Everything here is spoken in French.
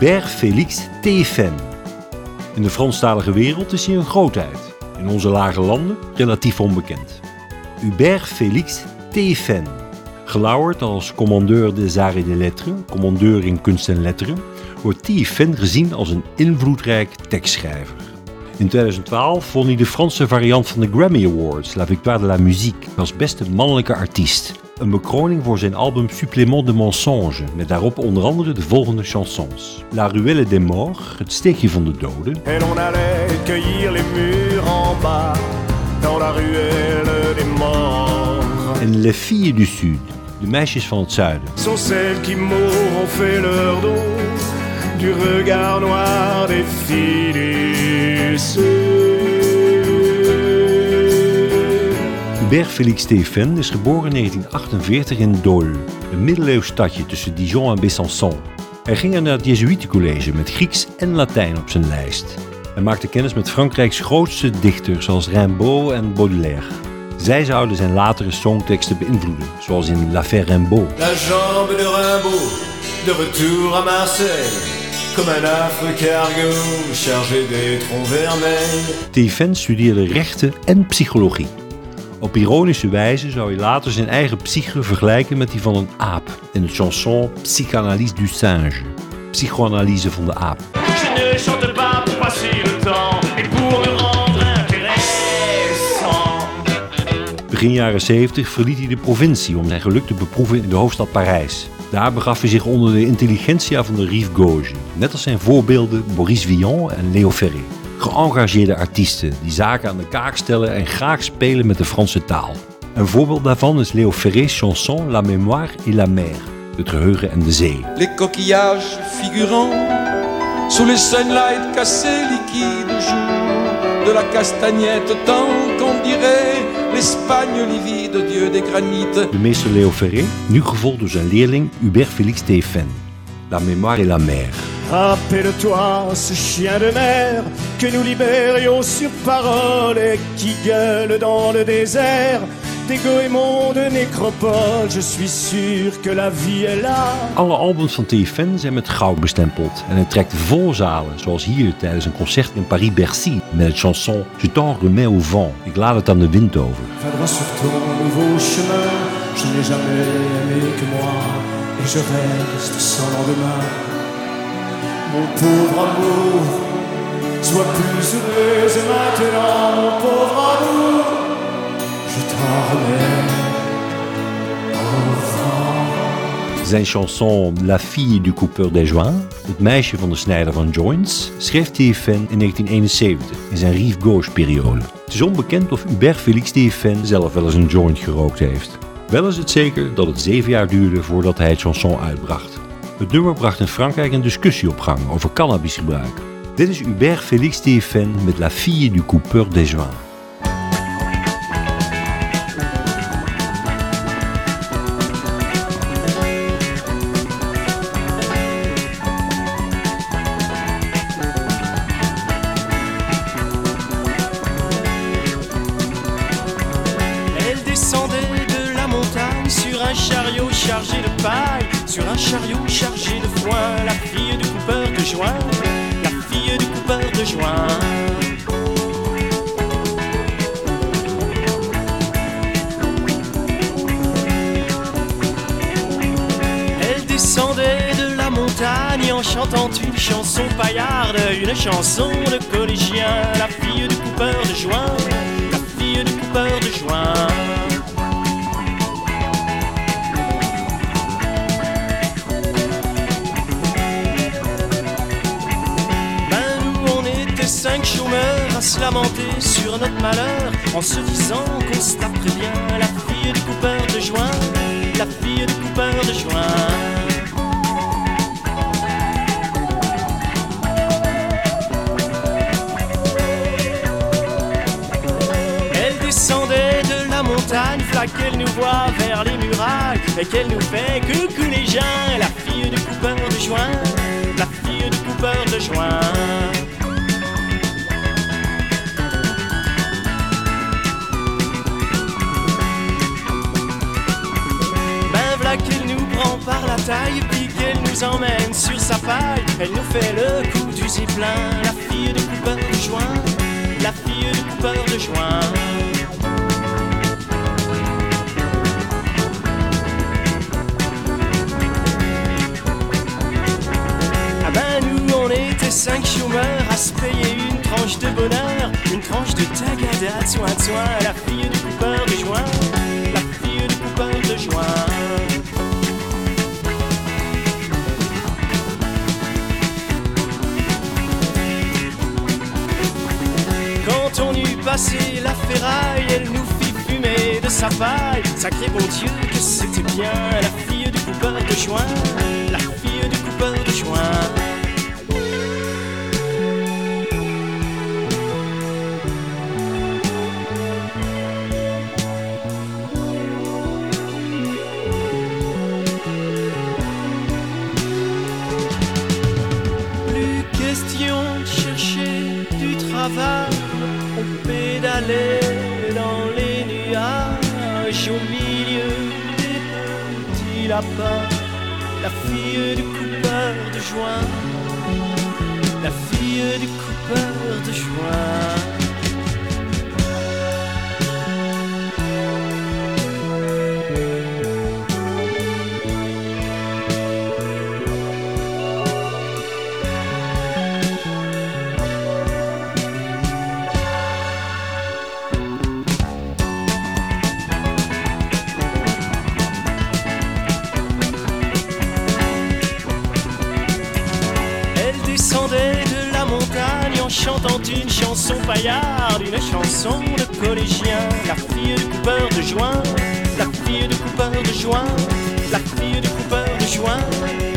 Hubert Félix Téfen. In de Franstalige wereld is hij een grootheid. In onze lage landen relatief onbekend. Hubert Félix Téfen. Gelauwerd als commandeur des arts des lettres, commandeur in kunst en letteren, wordt Téfen gezien als een invloedrijk tekstschrijver. In 2012 won hij de Franse variant van de Grammy Awards, La Victoire de la Musique, als beste mannelijke artiest. Een bekroning voor zijn album Supplément de Mensonge, met daarop onder andere de volgende chansons. La Ruelle des Morts, het steekje van de doden. Et l'on allait cueillir les murs en bas, dans la ruelle des morts. En Les Filles du Sud, de meisjes van het zuiden. Sont celles qui fait leur dos, du regard noir des. Hubert Félix Stéphane is geboren in 1948 in Dole, een middeleeuws stadje tussen Dijon en Besançon. Hij ging naar het Jezuïetencollege met Grieks en Latijn op zijn lijst. Hij maakte kennis met Frankrijks grootste dichters zoals Rimbaud en Baudelaire. Zij zouden zijn latere songteksten beïnvloeden, zoals in L'Affaire Rimbaud. La jambe de Rimbaud, de retour à Marseille, comme un cargo chargé d'étrons vermeils. Studeerde rechten en psychologie. Op ironische wijze zou hij later zijn eigen psyche vergelijken met die van een aap in de chanson Psychanalyse du singe, psychoanalyse van de aap. Je ne chante pas pour passer le temps et pour me rendre intéressant. Begin jaren 70 verliet hij de provincie om zijn geluk te beproeven in de hoofdstad Parijs. Daar begaf hij zich onder de intelligentsia van de Rive Gauche, net als zijn voorbeelden Maurice Villon en Léo Ferré. Geëngageerde artiesten die zaken aan de kaak stellen en graag spelen met de Franse taal. Een voorbeeld daarvan is Léo Ferré's chanson La Mémoire et la Mer, het geheugen en de zee. les coquillages figurants sous les sunlight cassés liquides jour de la castagnette tant qu'on dirait l'Espagne livide, dieu des granites. De meester Léo Ferré, nu gevolgd door zijn leerling Hubert Félix Stéphane. La Mémoire et la Mer. Rappelle-toi ce chien de mer que nous libérions sur parole et qui gueule dans le désert des goémons de nécropole. Je suis sûr que la vie est là. Alle albums van TFN zijn met goud bestempeld en het trekt vol zalen, zoals hier tijdens een concert in Paris-Bercy met het chanson Je t'en remets au vent. Ik laat het aan de wind over. Va droit sur ton nouveau chemin. Je n'ai jamais aimé que moi et je reste sans lendemain. Mon pauvre amour, sois plus heureuse maintenant, mon pauvre amour. Zijn chanson La fille du coupeur des joints, het meisje van de snijder van joints, schreef TFN in 1971 in zijn Rive Gauche periode. Het is onbekend of Hubert Félix TFN zelf wel eens een joint gerookt heeft. Wel is het zeker dat het zeven jaar duurde voordat hij het chanson uitbracht. Het nummer bracht in Frankrijk een discussie op gang over cannabisgebruik. Dit is Hubert Félix TFN met La fille du coupeur des joints. Un chariot chargé de paille, sur un chariot chargé de foin. La fille du coupeur de joint, la fille du coupeur de joint. Elle descendait de la montagne en chantant une chanson paillarde, une chanson de collégien. La fille du coupeur de joint, cinq chômeurs à se lamenter sur notre malheur En se disant qu'on se taperait bien la fille du coupeur de joint La fille du coupeur de joint Elle descendait de la montagne, qu'elle nous voit vers les murailles Et qu'elle nous fait coucou les gens La fille du coupeur de joint La fille du coupeur de joint taille Puis qu'elle nous emmène sur sa paille. Elle nous fait le coup du ziplin. La fille de coupeur de joint. La fille de coupeur de joint. Ah ben nous on était cinq chômeurs à se payer une tranche de bonheur, une tranche de tagada, de soin de soin, la fille du coupeur de joint, passé la ferraille, elle nous fit fumer de sa paille. Sacré bon Dieu que c'était bien, la fille du coupeur de joint, la fille du coupeur de joint. Pédalait dans les nuages au milieu des petits lapins. La fille du coupeur de joint, la fille du coupeur de joint. En chantant une chanson paillarde, une chanson de collégien. La fille du coupeur de joint, la fille du coupeur de joint, la fille du coupeur de joint.